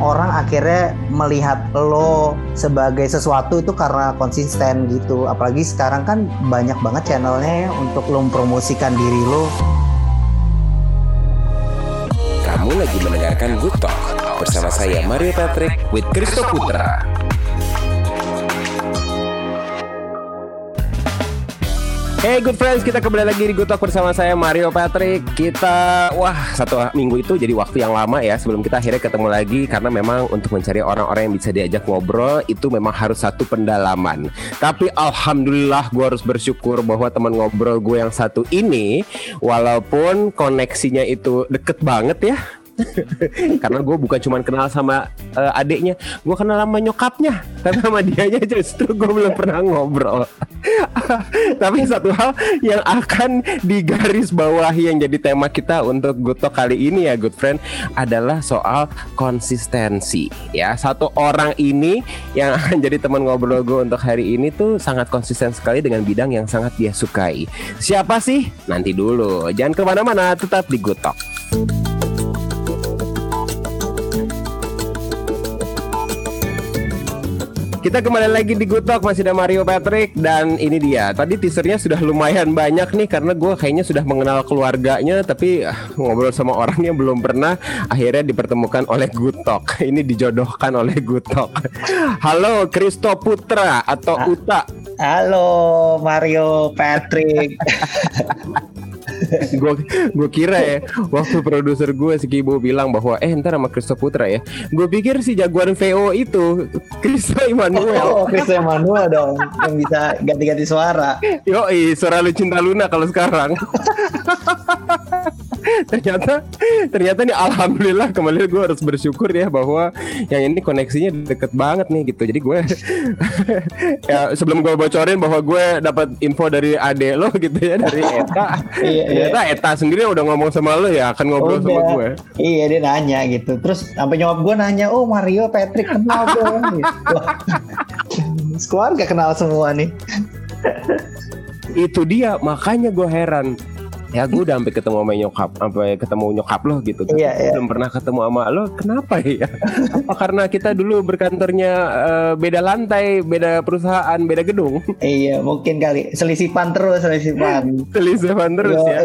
orang akhirnya melihat lo sebagai sesuatu itu karena konsisten gitu apalagi sekarang kan banyak banget channelnya ya untuk lo mempromosikan diri lo Kamu lagi mendengarkan Good Talk bersama saya Mario Patrick with Kristo Putra. Hey good friends, kita kembali lagi di Good bersama saya Mario Patrick. Kita, wah satu minggu itu jadi waktu yang lama ya Sebelum kita akhirnya ketemu lagi Karena memang untuk mencari orang-orang yang bisa diajak ngobrol Itu memang harus satu pendalaman. Tapi Alhamdulillah gue harus bersyukur bahwa teman ngobrol gue yang satu ini Walaupun koneksinya itu deket banget ya karena gue bukan cuma kenal sama uh, adiknya gue kenal sama nyokapnya. Tapi sama dianya justru gue belum pernah ngobrol. Tapi satu hal yang akan digaris bawah yang jadi tema kita untuk Talk kali ini ya good friend adalah soal konsistensi. Ya satu orang ini yang akan jadi teman ngobrol gue untuk hari ini tuh sangat konsisten sekali dengan bidang yang sangat dia sukai. Siapa sih? Nanti dulu. Jangan ke mana-mana tetap di Good Talk Kita kembali lagi di Good Talk masih ada Mario Patrick dan ini dia. Tadi teasernya sudah lumayan banyak nih karena gue kayaknya sudah mengenal keluarganya tapi uh, ngobrol sama orang yang belum pernah akhirnya dipertemukan oleh Good Talk. Ini dijodohkan oleh Good Talk. Halo Kristo Putra atau Uta. halo Mario Patrick gue gue kira ya waktu produser gue si Kibo bilang bahwa eh ntar sama Kristo Putra ya. Gue pikir si jagoan VO itu Kristo Immanuel oh Kristo Immanuel dong yang bisa ganti-ganti suara. Yo suara lu cinta Luna kalau sekarang ternyata ternyata nih alhamdulillah kembali gue harus bersyukur ya bahwa yang ini koneksinya deket banget nih gitu. Jadi gue ya sebelum gue bocorin bahwa gue dapat info dari ade lo gitu ya dari Eta. Iya, ternyata iya. Eta sendiri udah ngomong sama lo ya akan ngobrol udah. sama gue iya dia nanya gitu. Terus sampai nyokap gue nanya oh Mario Patrick kenal dong? Gitu. keluarga kenal semua nih. Itu dia makanya gue heran ya gue udah sampai ketemu sama nyokap sampai ketemu nyokap lo gitu iya, iya. belum pernah ketemu sama lo kenapa ya? Apa karena kita dulu berkantornya uh, beda lantai beda perusahaan beda gedung? Iya mungkin kali. Selisipan terus selisipan. Selisipan terus Yo, ya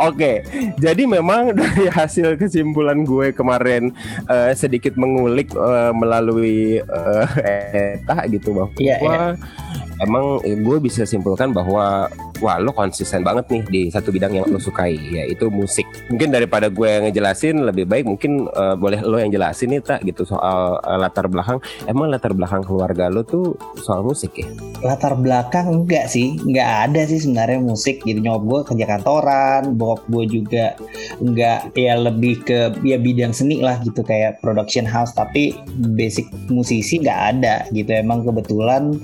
oke jadi memang dari hasil kesimpulan gue kemarin uh, sedikit mengulik uh, melalui uh, eta gitu bahwa iya, iya. emang gue bisa simpulkan bahwa wah lo konsisten banget nih di satu bidang yang lo sukai yaitu musik. Mungkin daripada gue yang ngejelasin lebih baik mungkin uh, boleh lo yang jelasin nih tak gitu soal uh, latar belakang. Emang latar belakang keluarga lo tuh soal musik ya? Latar belakang enggak sih enggak ada sih sebenarnya musik. Gitu nyokap gue kerja kantoran bokap gue juga enggak ya lebih ke ya bidang seni lah gitu kayak production house. Tapi basic musisi nggak ada gitu. Emang kebetulan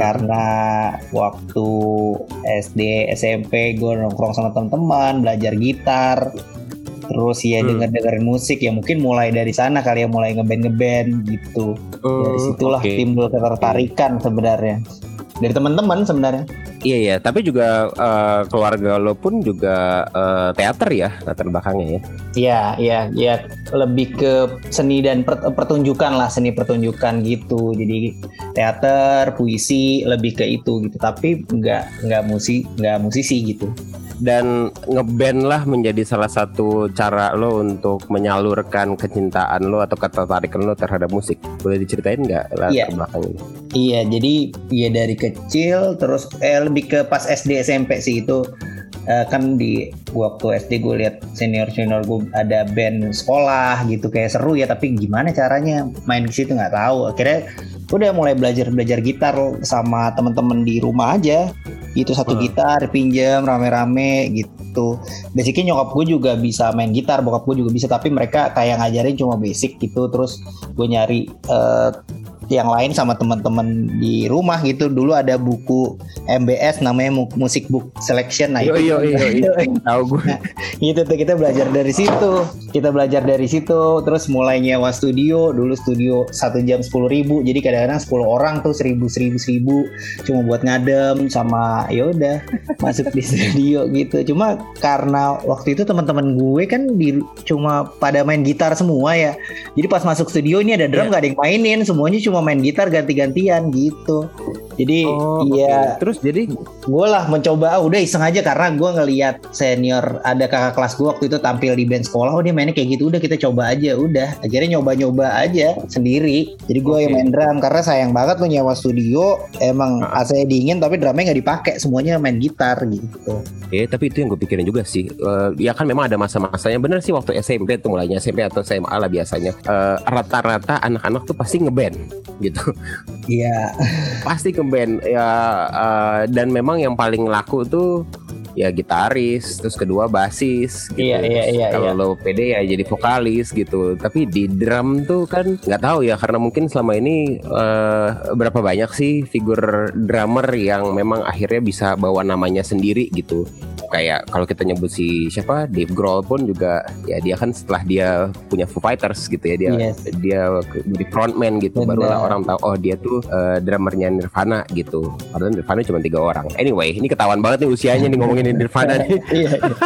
karena waktu SD SMP gue nongkrong sama teman-teman belajar gitar terus ya hmm. denger dengerin musik ya mungkin mulai dari sana kali ya mulai ngeband ngeband gitu uh, dari situlah okay. timbul ketertarikan sebenarnya dari teman-teman sebenarnya Iya iya, tapi juga uh, keluarga lo pun juga uh, teater ya latar belakangnya ya. Iya iya iya, lebih ke seni dan pertunjukan lah, seni pertunjukan gitu. Jadi teater, puisi lebih ke itu gitu. Tapi nggak nggak musik nggak musisi gitu dan ngeband lah menjadi salah satu cara lo untuk menyalurkan kecintaan lo atau ketertarikan lo terhadap musik. Boleh diceritain nggak latar iya. belakang ini? Iya, jadi ya dari kecil terus eh, lebih ke pas SD SMP sih itu uh, kan di waktu SD gue lihat senior senior gue ada band sekolah gitu kayak seru ya tapi gimana caranya main di situ nggak tahu. Akhirnya gue udah mulai belajar belajar gitar sama temen-temen di rumah aja. Itu satu hmm. gitar pinjam rame-rame gitu. Basicnya nyokap gue juga bisa main gitar bokap gue juga bisa tapi mereka kayak ngajarin cuma basic gitu. Terus gue nyari uh, yang lain sama teman-teman di rumah gitu. Dulu ada buku MBS namanya Music Book Selection. Nah iyo, itu tahu gue nah, gitu tuh kita belajar dari situ. Kita belajar dari situ. Terus mulai nyewa studio. Dulu studio satu jam sepuluh ribu. Jadi kadang-kadang sepuluh orang tuh seribu seribu seribu. Cuma buat ngadem sama ya udah masuk di studio gitu. Cuma karena waktu itu teman-teman gue kan di cuma pada main gitar semua ya. Jadi pas masuk studio ini ada drum yeah. gak ada yang mainin. Semuanya cuma main gitar ganti-gantian gitu jadi oh, iya. Okay. terus jadi? Gue lah mencoba ah, udah iseng aja karena gue ngelihat senior ada kakak kelas gue waktu itu tampil di band sekolah oh dia mainnya kayak gitu udah kita coba aja udah. Akhirnya nyoba-nyoba aja sendiri. Jadi gue okay. yang main drum karena sayang banget lo nyewa studio emang nah. AC dingin tapi drumnya nggak dipakai semuanya main gitar gitu. Eh tapi itu yang gue pikirin juga sih. Uh, ya kan memang ada masa-masanya bener sih waktu SMP tuh mulainya SMP atau SMA lah biasanya. Uh, rata-rata anak-anak tuh pasti ngeband gitu. Iya. Pasti ngeband ya uh, dan memang yang paling laku tuh ya gitaris, terus kedua basis gitu. Iya, iya, iya. Kalau iya. lo pede ya jadi vokalis gitu. Tapi di drum tuh kan nggak tahu ya karena mungkin selama ini uh, berapa banyak sih figur drummer yang memang akhirnya bisa bawa namanya sendiri gitu kayak kalau kita nyebut si siapa Dave Grohl pun juga ya dia kan setelah dia punya Foo Fighters gitu ya dia yes. dia jadi frontman gitu Benar. barulah orang tahu oh dia tuh uh, drummernya Nirvana gitu padahal Nirvana cuma tiga orang anyway ini ketahuan banget nih usianya nih ngomongin Nirvana nih iya, iya.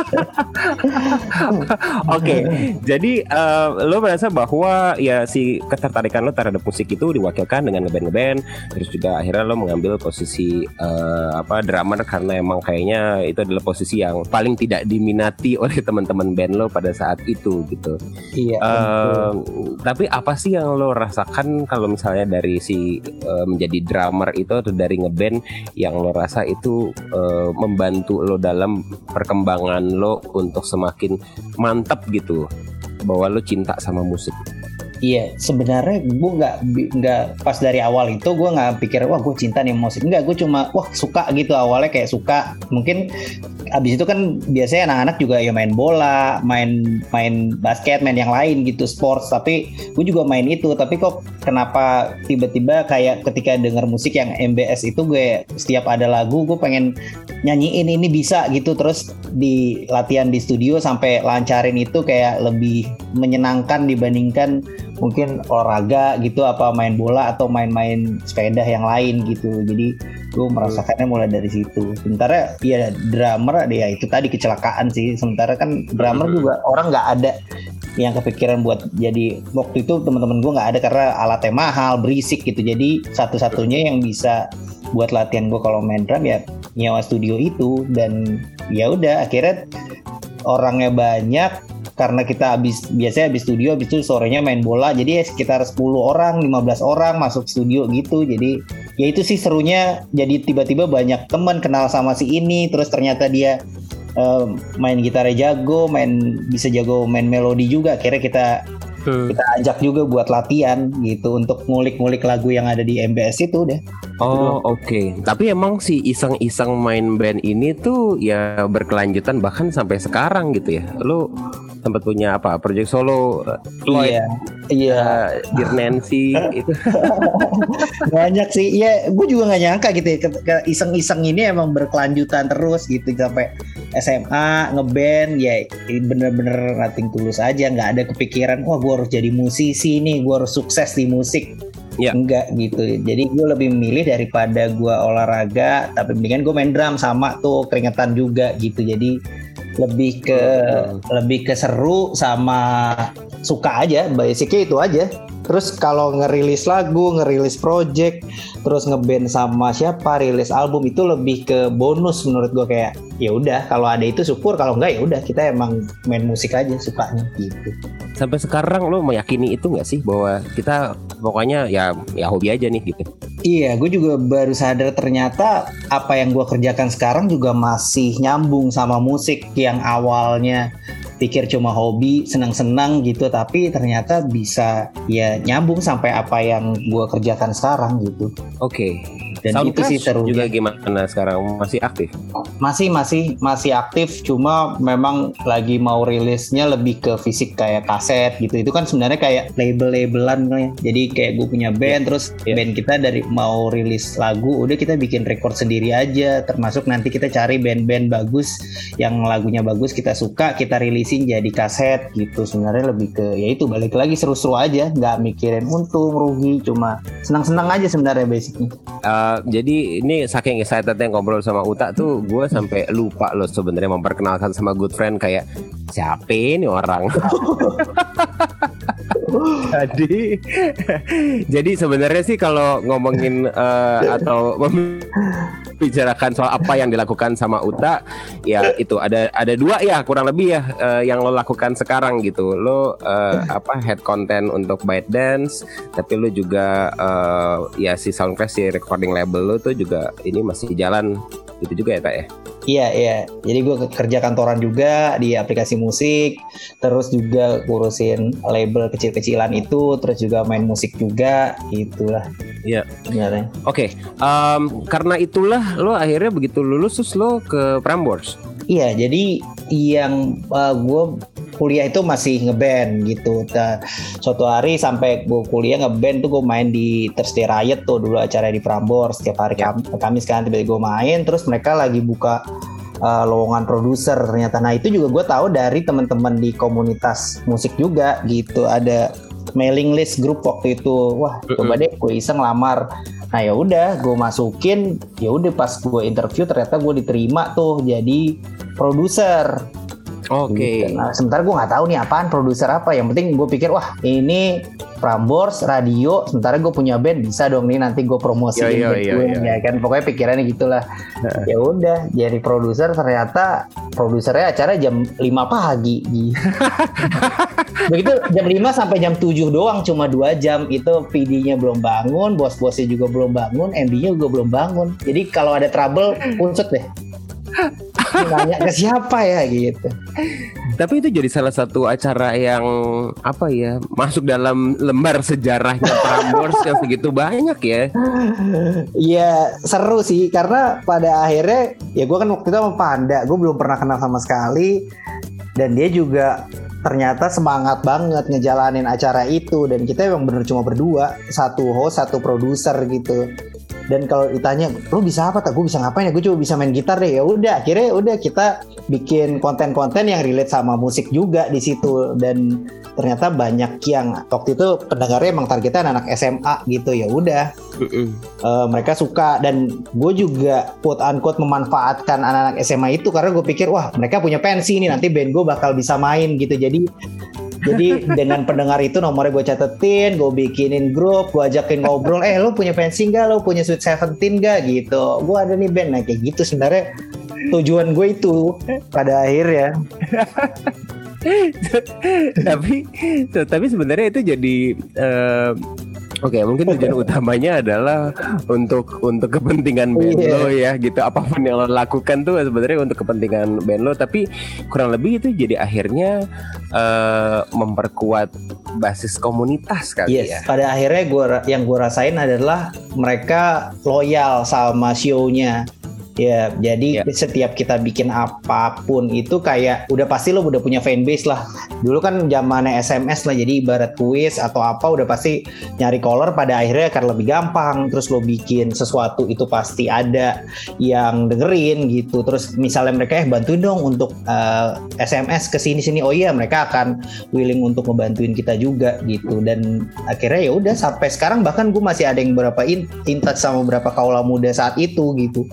oke jadi uh, lo merasa bahwa ya si ketertarikan lo terhadap musik itu diwakilkan dengan ngeband ngeband terus juga akhirnya lo mengambil posisi uh, apa drummer karena emang kayaknya itu adalah posisi posisi yang paling tidak diminati oleh teman-teman band lo pada saat itu gitu. Iya. Uh, tapi apa sih yang lo rasakan kalau misalnya dari si uh, menjadi drummer itu atau dari ngeband yang lo rasa itu uh, membantu lo dalam perkembangan lo untuk semakin mantap gitu bahwa lo cinta sama musik. Iya, sebenarnya gue nggak nggak pas dari awal itu gue nggak pikir wah gue cinta nih musik. Enggak, gue cuma wah suka gitu awalnya kayak suka. Mungkin abis itu kan biasanya anak-anak juga ya main bola, main main basket, main yang lain gitu sports. Tapi gue juga main itu. Tapi kok kenapa tiba-tiba kayak ketika denger musik yang MBS itu gue setiap ada lagu gue pengen nyanyiin ini bisa gitu. Terus di latihan di studio sampai lancarin itu kayak lebih menyenangkan dibandingkan mungkin olahraga gitu apa main bola atau main-main sepeda yang lain gitu. Jadi gue merasakannya mulai dari situ. Sementara ya drummer ya itu tadi kecelakaan sih. Sementara kan drummer juga orang nggak ada yang kepikiran buat jadi waktu itu teman-teman gue nggak ada karena alatnya mahal berisik gitu. Jadi satu-satunya yang bisa buat latihan gue kalau main drum ya nyawa studio itu. Dan ya udah akhirnya orangnya banyak karena kita habis biasanya habis studio habis itu sorenya main bola jadi ya sekitar 10 orang 15 orang masuk studio gitu jadi ya itu sih serunya jadi tiba-tiba banyak teman kenal sama si ini terus ternyata dia uh, main gitarnya jago main bisa jago main melodi juga kira kita hmm. kita ajak juga buat latihan gitu untuk ngulik-ngulik lagu yang ada di MBS itu deh. Oh oke, okay. tapi emang si iseng-iseng main band ini tuh ya berkelanjutan bahkan sampai sekarang gitu ya. Lu sempat punya apa project solo Floyd iya iya uh, Dear Nancy itu banyak sih ya gue juga nggak nyangka gitu ya iseng-iseng ini emang berkelanjutan terus gitu sampai SMA ngeband ya bener-bener nating tulus aja nggak ada kepikiran wah gue harus jadi musisi nih gue harus sukses di musik Ya. Enggak gitu. Jadi gue lebih memilih daripada gue olahraga, tapi mendingan gue main drum sama tuh keringetan juga gitu. Jadi lebih ke hmm. lebih ke seru sama suka aja basicnya itu aja terus kalau ngerilis lagu ngerilis project terus ngeband sama siapa rilis album itu lebih ke bonus menurut gue kayak ya udah kalau ada itu syukur kalau enggak ya udah kita emang main musik aja sukanya gitu sampai sekarang lo meyakini itu nggak sih bahwa kita pokoknya ya ya hobi aja nih gitu Iya, gue juga baru sadar ternyata apa yang gue kerjakan sekarang juga masih nyambung sama musik yang awalnya pikir cuma hobi senang-senang gitu tapi ternyata bisa ya nyambung sampai apa yang gue kerjakan sekarang gitu oke okay. Dan Sound itu sih seru juga gimana sekarang masih aktif? Masih masih masih aktif cuma memang lagi mau rilisnya lebih ke fisik kayak kaset gitu. Itu kan sebenarnya kayak label-labelan ya. Jadi kayak gue punya band yeah. terus yeah. band kita dari mau rilis lagu udah kita bikin record sendiri aja termasuk nanti kita cari band-band bagus yang lagunya bagus kita suka kita rilisin jadi kaset gitu. Sebenarnya lebih ke ya itu balik lagi seru-seru aja nggak mikirin untung rugi cuma senang-senang aja sebenarnya basicnya. Uh, jadi ini saking excitednya ngobrol sama Uta tuh gue sampai lupa loh sebenarnya memperkenalkan sama good friend kayak siapa ini orang. jadi jadi sebenarnya sih kalau ngomongin uh, atau bicarakan soal apa yang dilakukan sama Uta ya itu ada ada dua ya kurang lebih ya uh, yang lo lakukan sekarang gitu. Lo uh, apa head content untuk Byte Dance tapi lo juga uh, ya si Soundcraft si recording label lo tuh juga ini masih jalan. Gitu juga ya kak ya Iya iya, jadi gue kerja kantoran juga di aplikasi musik, terus juga ngurusin label kecil-kecilan itu, terus juga main musik juga, gitulah. Iya. Oke, okay. um, karena itulah lo akhirnya begitu lulus terus lo ke Prambors. Iya, jadi yang uh, gue kuliah itu masih ngeband gitu. Nah, suatu hari sampai gue kuliah ngeband tuh gue main di Thursday Riot tuh dulu acara di Prambors setiap hari Kam Kamis kan tiba-tiba gue main terus mereka lagi buka uh, lowongan produser ternyata. Nah itu juga gue tahu dari teman-teman di komunitas musik juga gitu. Ada mailing list grup waktu itu. Wah coba deh gue iseng lamar. Nah ya udah gue masukin. Ya udah pas gue interview ternyata gue diterima tuh jadi produser Oke. Okay. Gitu. Nah, sementara gue nggak tahu nih apaan produser apa. Yang penting gue pikir wah ini Prambors radio. Sementara gue punya band bisa dong nih nanti gue promosiin yo, yo, yo, gue yo. ya kan. Pokoknya pikirannya gitulah. ya udah jadi produser ternyata produsernya acara jam 5 pagi. Begitu jam 5 sampai jam 7 doang cuma dua jam itu PD-nya belum bangun, bos-bosnya juga belum bangun, MD-nya juga belum bangun. Jadi kalau ada trouble unsut deh nanya ke siapa ya gitu. Tapi itu jadi salah satu acara yang apa ya masuk dalam lembar sejarahnya Prambors yang segitu banyak ya. Iya seru sih karena pada akhirnya ya gue kan waktu itu sama Panda, gue belum pernah kenal sama sekali dan dia juga ternyata semangat banget ngejalanin acara itu dan kita emang bener cuma berdua satu host satu produser gitu dan kalau ditanya lu bisa apa tak? Gue bisa ngapain ya? Gue cuma bisa main gitar deh. Ya udah akhirnya udah kita bikin konten-konten yang relate sama musik juga di situ. Dan ternyata banyak yang waktu itu pendengarnya emang targetnya anak, -anak SMA gitu ya udah. Uh, mereka suka. Dan gue juga quote unquote memanfaatkan anak-anak SMA itu karena gue pikir wah mereka punya pensi nih nanti band gue bakal bisa main gitu. Jadi jadi dengan pendengar itu nomornya gue catetin, gue bikinin grup, gue ajakin ngobrol, eh lo punya pensi nggak, lo punya Sweet Seventeen gak gitu. Gue ada nih band, nah kayak gitu sebenarnya tujuan gue itu pada akhirnya. tapi tapi sebenarnya itu jadi uh, Oke, okay, mungkin tujuan utamanya adalah untuk untuk kepentingan band yeah. lo ya, gitu. Apa pun yang lo lakukan tuh sebenarnya untuk kepentingan band lo, tapi kurang lebih itu jadi akhirnya uh, memperkuat basis komunitas kali yes, ya. Pada akhirnya gue yang gue rasain adalah mereka loyal sama show-nya Ya, jadi yeah. setiap kita bikin apa pun itu kayak udah pasti lo udah punya fanbase lah. Dulu kan zamannya SMS lah, jadi ibarat kuis atau apa udah pasti nyari caller pada akhirnya akan lebih gampang. Terus lo bikin sesuatu itu pasti ada yang dengerin gitu. Terus misalnya mereka eh bantuin dong untuk uh, eh, SMS ke sini sini. Oh iya, mereka akan willing untuk ngebantuin kita juga gitu. Dan akhirnya ya udah sampai sekarang bahkan gue masih ada yang berapa in, in touch sama beberapa kaula muda saat itu gitu.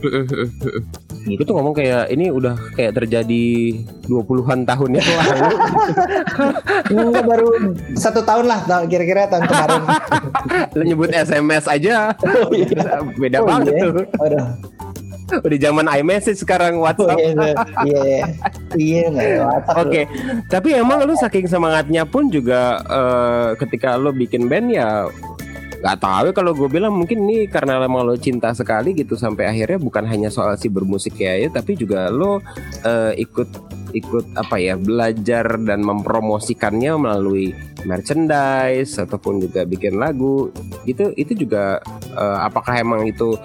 Gitu. Itu ngomong kayak ini udah kayak terjadi 20-an tahun ya lalu. Enggak baru satu tahun lah kira-kira tahun kemarin. Lo nyebut SMS aja. Oh, iya. Beda oh, banget iya. tuh. Aduh. Udah zaman iMessage sekarang WhatsApp. Oh, iya, iya. Iya, iya Oke. Okay. Tapi emang lu saking semangatnya pun juga uh, ketika lu bikin band ya Gak tahu ya kalau gue bilang mungkin ini karena emang lo cinta sekali gitu sampai akhirnya bukan hanya soal si bermusik ya, ya tapi juga lo uh, ikut ikut apa ya belajar dan mempromosikannya melalui merchandise ataupun juga bikin lagu. Itu itu juga uh, apakah emang itu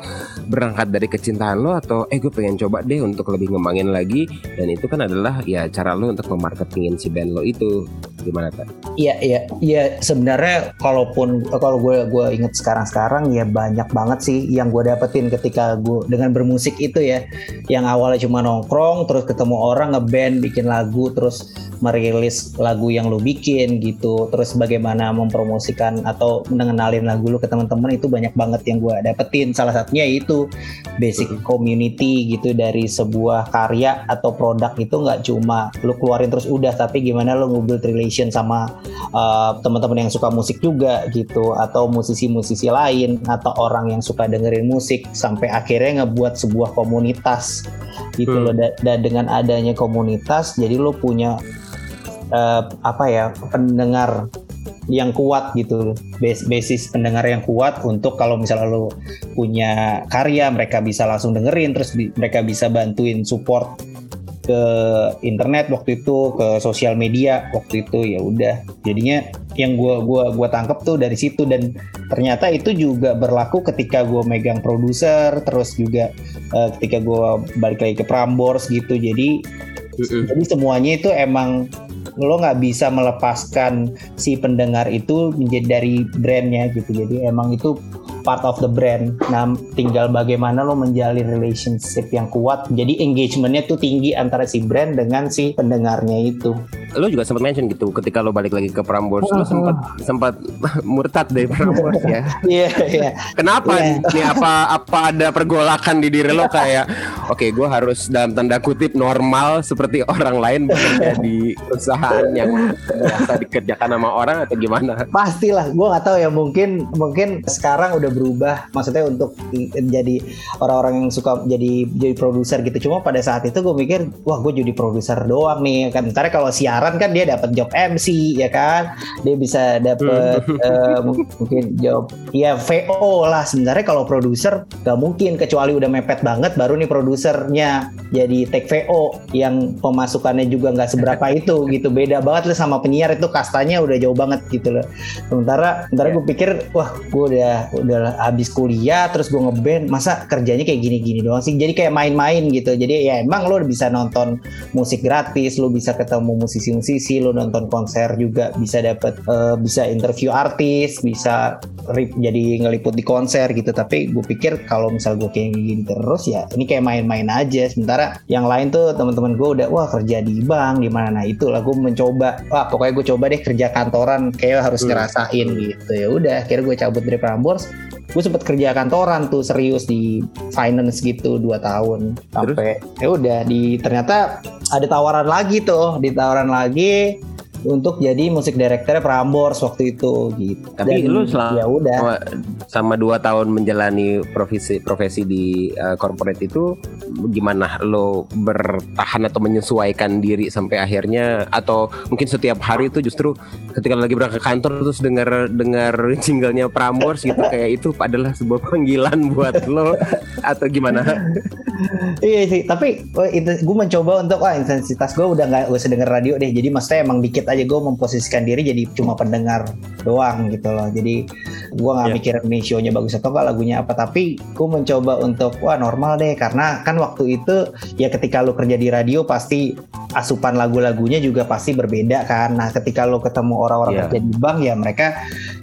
berangkat dari kecintaan lo atau eh gue pengen coba deh untuk lebih ngembangin lagi. Dan itu kan adalah ya cara lo untuk memarketingin si band lo itu. Gimana kan? Iya iya iya sebenarnya kalaupun kalau gue gue inget sekarang sekarang ya banyak banget sih yang gue dapetin ketika gue dengan bermusik itu ya. Yang awalnya cuma nongkrong terus ketemu orang ngeband bikin lagu terus merilis lagu yang lo bikin gitu. Terus bagaimana mempromosikan atau mengenalin lagu lo ke teman-teman itu banyak banget yang gue dapetin. Salah satunya itu basic community gitu dari sebuah karya atau produk itu nggak cuma lo keluarin terus udah tapi gimana lo ngebuild relation sama uh, teman-teman yang suka musik juga gitu atau musisi-musisi lain atau orang yang suka dengerin musik sampai akhirnya ngebuat sebuah komunitas gitu hmm. loh dan dengan adanya komunitas jadi lo punya uh, apa ya pendengar yang kuat gitu. Basis pendengar yang kuat untuk kalau misalnya lo punya karya mereka bisa langsung dengerin terus bi mereka bisa bantuin support ke internet waktu itu ke sosial media waktu itu ya udah. Jadinya yang gua gua gua tangkep tuh dari situ dan ternyata itu juga berlaku ketika gua megang produser terus juga uh, ketika gua balik lagi ke Prambors gitu. Jadi mm -hmm. jadi semuanya itu emang lo nggak bisa melepaskan si pendengar itu menjadi dari brandnya gitu. Jadi emang itu part of the brand. Nah, tinggal bagaimana lo menjalin relationship yang kuat. Jadi engagementnya tuh tinggi antara si brand dengan si pendengarnya itu. Lo juga sempat mention gitu ketika lo balik lagi ke Prambors, lo sempat sempat murtad dari Prambors ya. Iya, iya. Kenapa? Yeah. Nih apa apa ada pergolakan di diri lo kayak oke, okay, gue harus dalam tanda kutip normal seperti orang lain bekerja di perusahaan yang biasa dikerjakan sama orang atau gimana? Pastilah, gue nggak tahu ya mungkin mungkin sekarang udah berubah maksudnya untuk jadi orang-orang yang suka jadi jadi produser gitu. Cuma pada saat itu gue mikir wah gue jadi produser doang nih kan. Ntar kalau siaran kan dia dapat job MC ya kan? Dia bisa dapat uh, mungkin job ya VO lah sebenarnya. Kalau produser gak mungkin kecuali udah mepet banget baru nih produsernya jadi take VO yang pemasukannya juga nggak seberapa itu gitu. Beda banget lah sama penyiar itu kastanya udah jauh banget gitu loh. Sementara sementara gue pikir wah gue udah udah habis kuliah terus gue ngeband masa kerjanya kayak gini-gini doang sih? Jadi kayak main-main gitu. Jadi ya emang lo bisa nonton musik gratis lo bisa ketemu musisi-musisi lo nonton konser juga bisa dapet uh, bisa interview artis bisa rip, jadi ngeliput di konser gitu. Tapi gue pikir kalau misal gue kayak gini terus ya ini kayak main-main aja. Sementara yang lain tuh teman-teman gue udah wah kerja di bank di mana? Nah itulah gue mencoba. Wah pokoknya gue coba deh kerja kantoran kayak harus hmm. ngerasain gitu. Ya udah akhirnya gue cabut dari Prambors gue sempet kerja kantoran tuh serius di finance gitu dua tahun. Sampai ya udah di ternyata ada tawaran lagi tuh di tawaran lagi untuk jadi musik director Prambors waktu itu gitu. Tapi Dan, lu selama ya udah sama dua tahun menjalani profesi profesi di uh, corporate itu gimana lo bertahan atau menyesuaikan diri sampai akhirnya atau mungkin setiap hari itu justru ketika lagi berangkat ke kantor terus dengar dengar jinglenya Prambors gitu kayak itu adalah sebuah panggilan buat lo atau gimana? Iya sih, tapi oh, gue mencoba untuk wah intensitas gue udah nggak usah denger radio deh. Jadi maksudnya emang dikit aja gue memposisikan diri jadi cuma pendengar doang gitu loh. Jadi gue nggak yeah. mikir nih show-nya bagus atau enggak lagunya apa, tapi gue mencoba untuk wah normal deh karena kan waktu itu ya ketika lo kerja di radio pasti asupan lagu-lagunya juga pasti berbeda kan. Nah ketika lo ketemu orang-orang yeah. kerja di bank ya mereka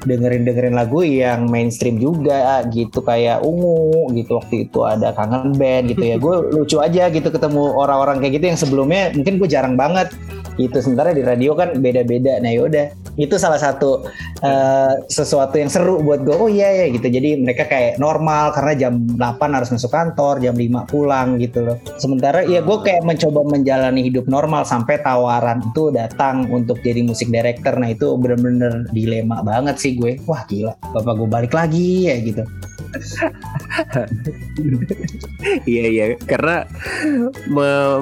dengerin dengerin lagu yang mainstream juga gitu kayak ungu gitu waktu itu ada kangen band gitu ya gue lucu aja gitu ketemu orang-orang kayak gitu yang sebelumnya mungkin gue jarang banget itu sementara di radio kan beda-beda nah yaudah itu salah satu uh, sesuatu yang seru buat gue oh iya ya gitu. Jadi mereka kayak normal karena jam 8 harus masuk kantor jam 5 pulang gitu loh. Sementara ya gue kayak mencoba menjalani hidup normal sampai tawaran itu datang untuk jadi musik director. Nah itu bener-bener dilema banget sih gue. Wah gila bapak gue balik lagi ya gitu iya iya. Karena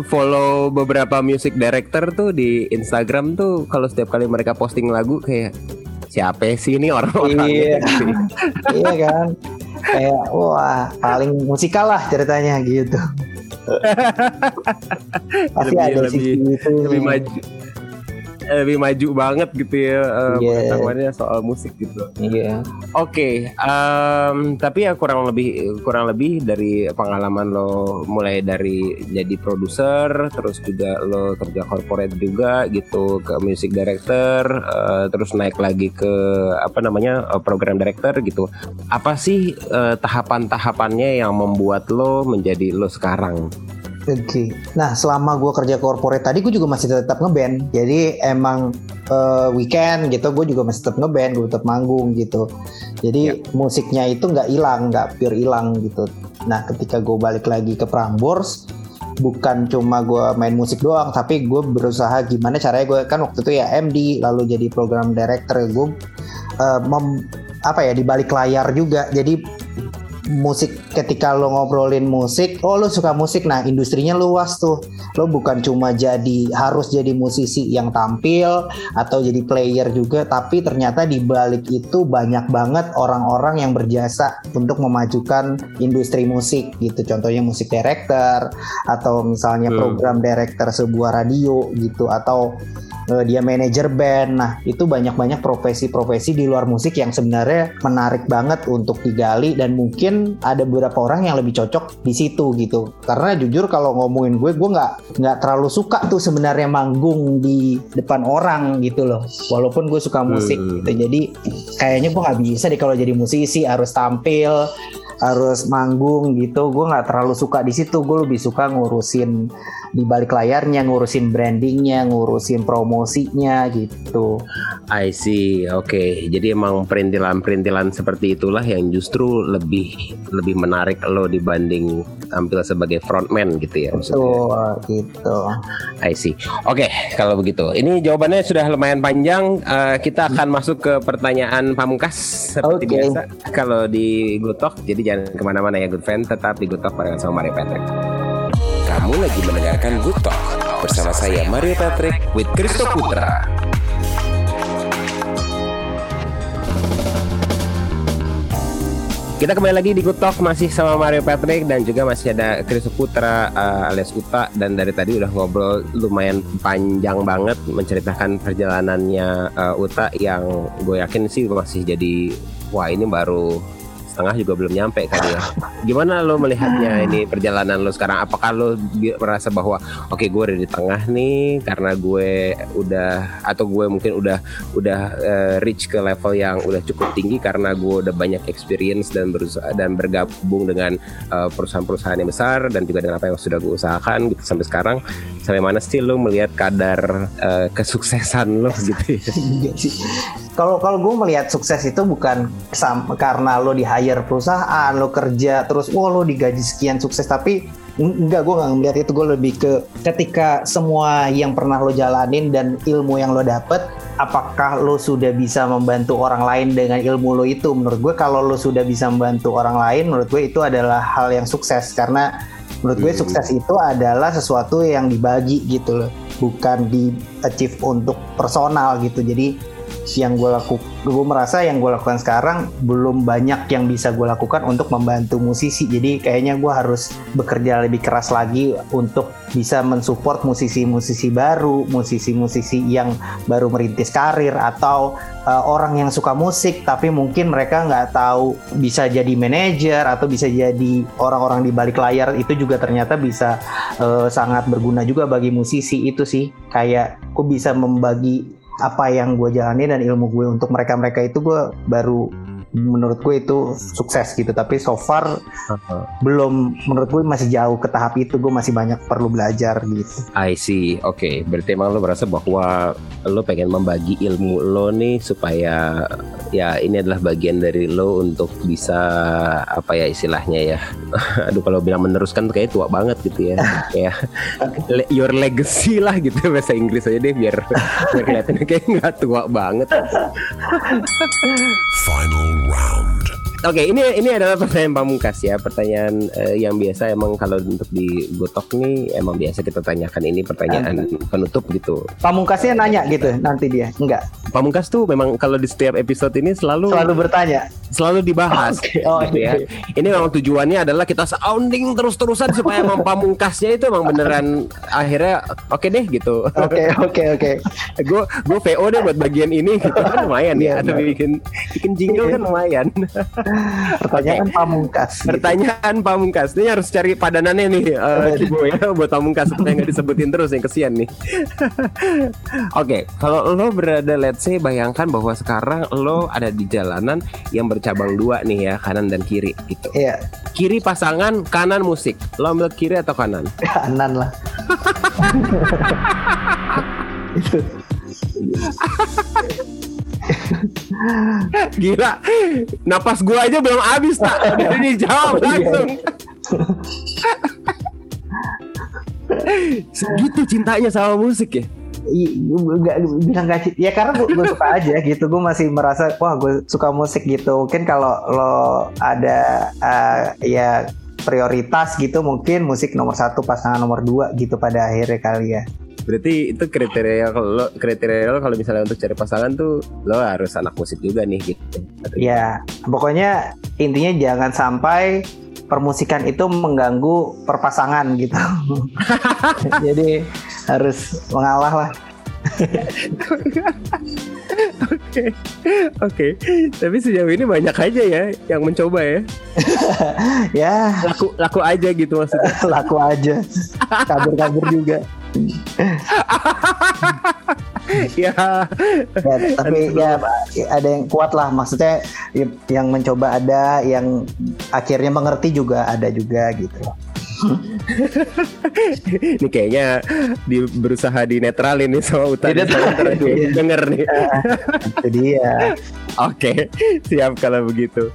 follow beberapa music director tuh di Instagram tuh kalau setiap kali mereka posting lagu kayak siapa sih ini orang-orang iya. iya kan? Kayak wah paling musikal lah ceritanya gitu. Pasti lebih, ada lebih, sisi itu. lebih maju lebih maju banget gitu ya uh, Yeah. pengetahuannya soal musik gitu. Iya. Oke, em, tapi ya kurang lebih kurang lebih dari pengalaman lo mulai dari jadi produser, terus juga lo kerja corporate juga gitu ke music director, eh, terus naik lagi ke apa namanya eh, program director gitu. Apa sih eh, tahapan-tahapannya yang membuat lo menjadi lo sekarang? Oke. Nah, selama gue kerja corporate tadi, gue juga masih tetap ngeband. Jadi emang eh, weekend gitu, gue juga masih tetap ngeband, gue tetap manggung gitu. Jadi musiknya itu nggak hilang, nggak pure hilang gitu. Nah, ketika gue balik lagi ke Prambors, bukan cuma gue main musik doang, tapi gue berusaha gimana caranya gue kan waktu itu ya MD, lalu jadi program director gue eh, mem- apa ya di balik layar juga. Jadi musik ketika lo ngobrolin musik, oh lo suka musik, nah industrinya luas tuh. Lo bukan cuma jadi harus jadi musisi yang tampil atau jadi player juga, tapi ternyata di balik itu banyak banget orang-orang yang berjasa untuk memajukan industri musik gitu. Contohnya musik director atau misalnya Hmm. program director sebuah radio gitu atau eh, dia manajer band. Nah, itu banyak-banyak profesi-profesi di luar musik yang sebenarnya menarik banget untuk digali dan mungkin ada beberapa orang yang lebih cocok di situ gitu. Karena jujur kalau ngomongin gue, gue nggak nggak terlalu suka tuh sebenarnya manggung di depan orang gitu loh. Walaupun gue suka musik Hmm. gitu. Jadi kayaknya gue nggak bisa deh kalau jadi musisi harus tampil harus manggung gitu gue nggak terlalu suka di situ gue lebih suka ngurusin di balik layarnya ngurusin brandingnya ngurusin promosinya gitu I see, oke. Jadi emang perintilan-perintilan seperti itulah yang justru lebih lebih menarik lo dibanding tampil sebagai frontman gitu ya maksudnya. tuh gitu I see. Oke, kalau begitu. Ini jawabannya sudah lumayan panjang. Eh, kita akan masuk ke pertanyaan pamungkas seperti Oke. biasa. Kalau di Gutok, jadi jangan ke mana-mana ya good friend. Tetap di Gutok barengan sama Mario Patrick. Kamu lagi mendengarkan Gutok bersama saya Mario Patrick with Kristo Putra. Kita kembali lagi di Good Talk masih sama Mario Patrick dan juga masih ada Chris Putra uh, alias Uta dan dari tadi udah ngobrol lumayan panjang banget menceritakan perjalanannya uh, Uta yang gue yakin sih masih jadi wah ini baru setengah juga belum nyampe kali ya. Gimana lo melihatnya ini perjalanan lo sekarang? Apakah lo merasa bahwa oke gue udah di tengah nih karena gue udah atau gue mungkin udah udah eh, reach ke level yang udah cukup tinggi karena gue udah banyak experience dan berusaha dan bergabung dengan eh, perusahaan-perusahaan yang besar dan juga dengan apa yang sudah gue usahakan gitu sampai sekarang sampai mana sih lo melihat kadar eh, kesuksesan lo gitu ya? Kalau kalau gue melihat sukses itu bukan sam- karena lo di hire perusahaan, lo kerja terus, wah lo digaji sekian sukses, tapi en- enggak gue nggak melihat itu gue lebih ke ketika semua yang pernah lo jalanin dan ilmu yang lo dapet, apakah lo sudah bisa membantu orang lain dengan ilmu lo itu? Menurut gue kalau lo sudah bisa membantu orang lain, menurut gue itu adalah hal yang sukses karena menurut gue Hmm. sukses itu adalah sesuatu yang dibagi gitu loh bukan di achieve untuk personal gitu jadi yang gue lakukan gue merasa yang gue lakukan sekarang belum banyak yang bisa gue lakukan untuk membantu musisi. Jadi kayaknya gue harus bekerja lebih keras lagi untuk bisa mensupport musisi-musisi baru musisi-musisi yang baru merintis karir atau uh, orang yang suka musik tapi mungkin mereka nggak tahu bisa jadi manajer atau bisa jadi orang-orang di balik layar. Itu juga ternyata bisa uh, sangat berguna juga bagi musisi. Itu sih kayak aku bisa membagi apa yang gue jalani dan ilmu gue untuk mereka-mereka itu gue baru menurut gue itu sukses gitu tapi so far belum menurut gue masih jauh ke tahap itu gue masih banyak perlu belajar gitu I see, oke. Berarti emang lo merasa bahwa lo pengen membagi ilmu lo nih supaya ya ini adalah bagian dari lo untuk bisa apa ya istilahnya ya. Aduh kalau bilang meneruskan tuh kayak tua banget gitu ya. kayak le- your legacy lah gitu bahasa Inggris aja deh biar biar kelihatannya kayak nggak tua banget. Final around. Oke, ini ini adalah pertanyaan pamungkas ya, pertanyaan uh, yang biasa emang kalau untuk di Gotok nih emang biasa kita tanyakan ini pertanyaan penutup gitu. Pamungkasnya nanya gitu nanti dia, enggak? Pamungkas tuh memang kalau di setiap episode ini selalu selalu bertanya, selalu dibahas. Okay. Oh, gitu ya. Ini memang tujuannya adalah kita sounding terus-terusan supaya emang pamungkasnya itu emang beneran akhirnya oke okay deh gitu. Oke, oke, oke. Gue gue VO deh buat bagian ini gitu kan lumayan ya. Atau bikin bikin jingle kan lumayan. Pertanyaan okay. pamungkas. Gitu. Pertanyaan pamungkas. Ini harus cari padanannya nih uh, Kibo ya buat pamungkas supaya nggak disebutin terus yang kesian nih. Oke, okay, kalau lo berada let's say bayangkan bahwa sekarang lo ada di jalanan yang bercabang dua nih ya, kanan dan kiri gitu. Iya. Kiri pasangan, kanan musik. Lo ambil kiri atau kanan? Kanan lah. Itu. Gila, napas gua aja belum habis tak. Udah jawab oh, iya. langsung. Segitu cintanya sama musik ya? Gak, bilang gak ya karena gue, gue suka aja gitu gue masih merasa wah gue suka musik gitu mungkin kalau lo ada uh, ya prioritas gitu mungkin musik nomor satu pasangan nomor dua gitu pada akhirnya kali ya Berarti itu kriteria kalau kriteria lo kalau misalnya untuk cari pasangan tuh lo harus anak musik juga nih gitu. Ya, pokoknya intinya jangan sampai permusikan itu mengganggu perpasangan gitu. Jadi harus mengalah lah. Oke, oke. Tapi sejauh ini banyak aja ya yang mencoba ya. ya. Laku laku aja gitu maksudnya. laku aja. Kabur-kabur juga. Ya. ya tapi ya ada yang kuat lah. Maksudnya yang mencoba ada yang akhirnya mengerti juga ada juga gitu. Ini kayaknya di, berusaha di netral ini sama Uta dia denger nih. Itu dia Oke, siap kalau begitu.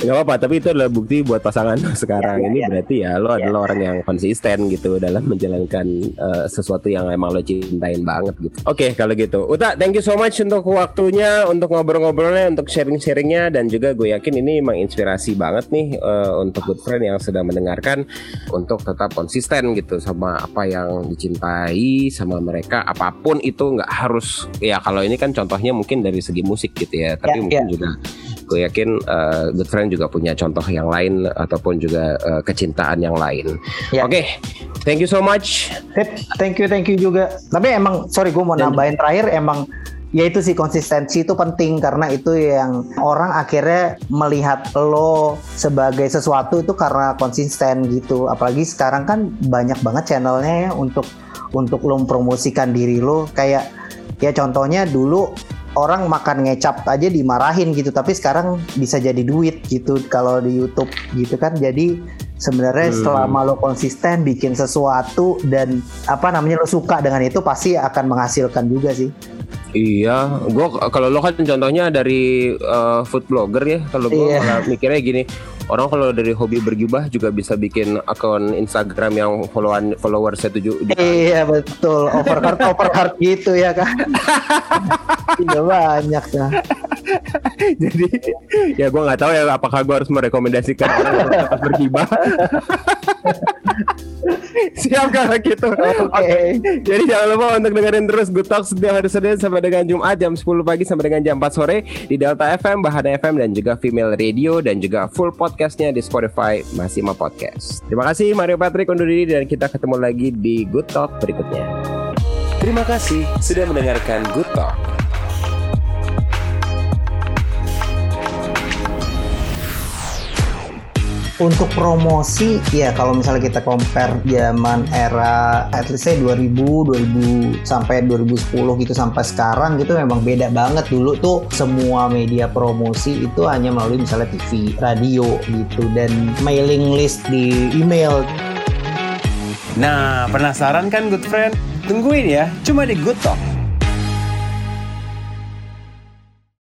Gak apa-apa, tapi itu adalah bukti buat pasangan sekarang. Ya, ya, Ini ya. berarti ya lo ya. adalah orang yang konsisten gitu dalam menjalankan uh, sesuatu yang emang lo cintain banget gitu. Oke, kalau gitu. Uta, thank you so much untuk waktunya, untuk ngobrol-ngobrolnya, untuk sharing-sharingnya dan juga gue yakin ini menginspirasi banget nih uh, untuk good friend yang sedang mendengarkan untuk tetap konsisten gitu sama apa yang dicintai sama mereka apa pun itu nggak harus ya kalau ini kan contohnya mungkin dari segi musik gitu ya. Tapi tapi mungkin yeah. juga gue yakin uh, good friend juga punya contoh yang lain ataupun juga uh, kecintaan yang lain. Yeah. Oke, okay. thank you so much. Thank you, thank you juga. Tapi emang sorry gue mau Dan, nambahin terakhir emang ya itu sih konsistensi itu penting karena itu yang orang akhirnya melihat lo sebagai sesuatu itu karena konsisten gitu apalagi sekarang kan banyak banget channelnya ya untuk untuk lo mempromosikan diri lo kayak ya contohnya dulu orang makan ngecap aja dimarahin gitu tapi sekarang bisa jadi duit gitu kalau di YouTube gitu kan jadi sebenarnya hmm. selama lo konsisten bikin sesuatu dan apa namanya lo suka dengan itu pasti akan menghasilkan juga sih Iya, gua kalau lo kan contohnya dari uh, food blogger ya. Kalau gue iya. mikirnya gini, orang kalau dari hobi bergibah juga bisa bikin akun Instagram yang followan follower saya tujuh iya betul. Overheart overheart gitu ya kan tidak banyak ya jadi ya gue nggak tahu ya apakah gue harus merekomendasikan orang bergibah Siap kalau gitu. Oke. Okay. Jadi jangan lupa untuk dengerin terus Good Talk setiap hari Senin sampai dengan Jumat jam 10 pagi sampai dengan jam 4 sore di Delta FM, Bahana FM dan juga Female Radio dan juga full podcastnya di Spotify Masima Podcast. Terima kasih Mario Patrick undur diri dan kita ketemu lagi di Good Talk berikutnya. Terima kasih sudah mendengarkan Good Talk. Untuk promosi ya kalau misalnya kita compare zaman era at least say 2000 2000 sampai 2010 gitu sampai sekarang gitu memang beda banget dulu tuh semua media promosi itu hanya melalui misalnya TV, radio gitu dan mailing list di email. Nah, penasaran kan good friend? Tungguin ya, cuma di Good Talk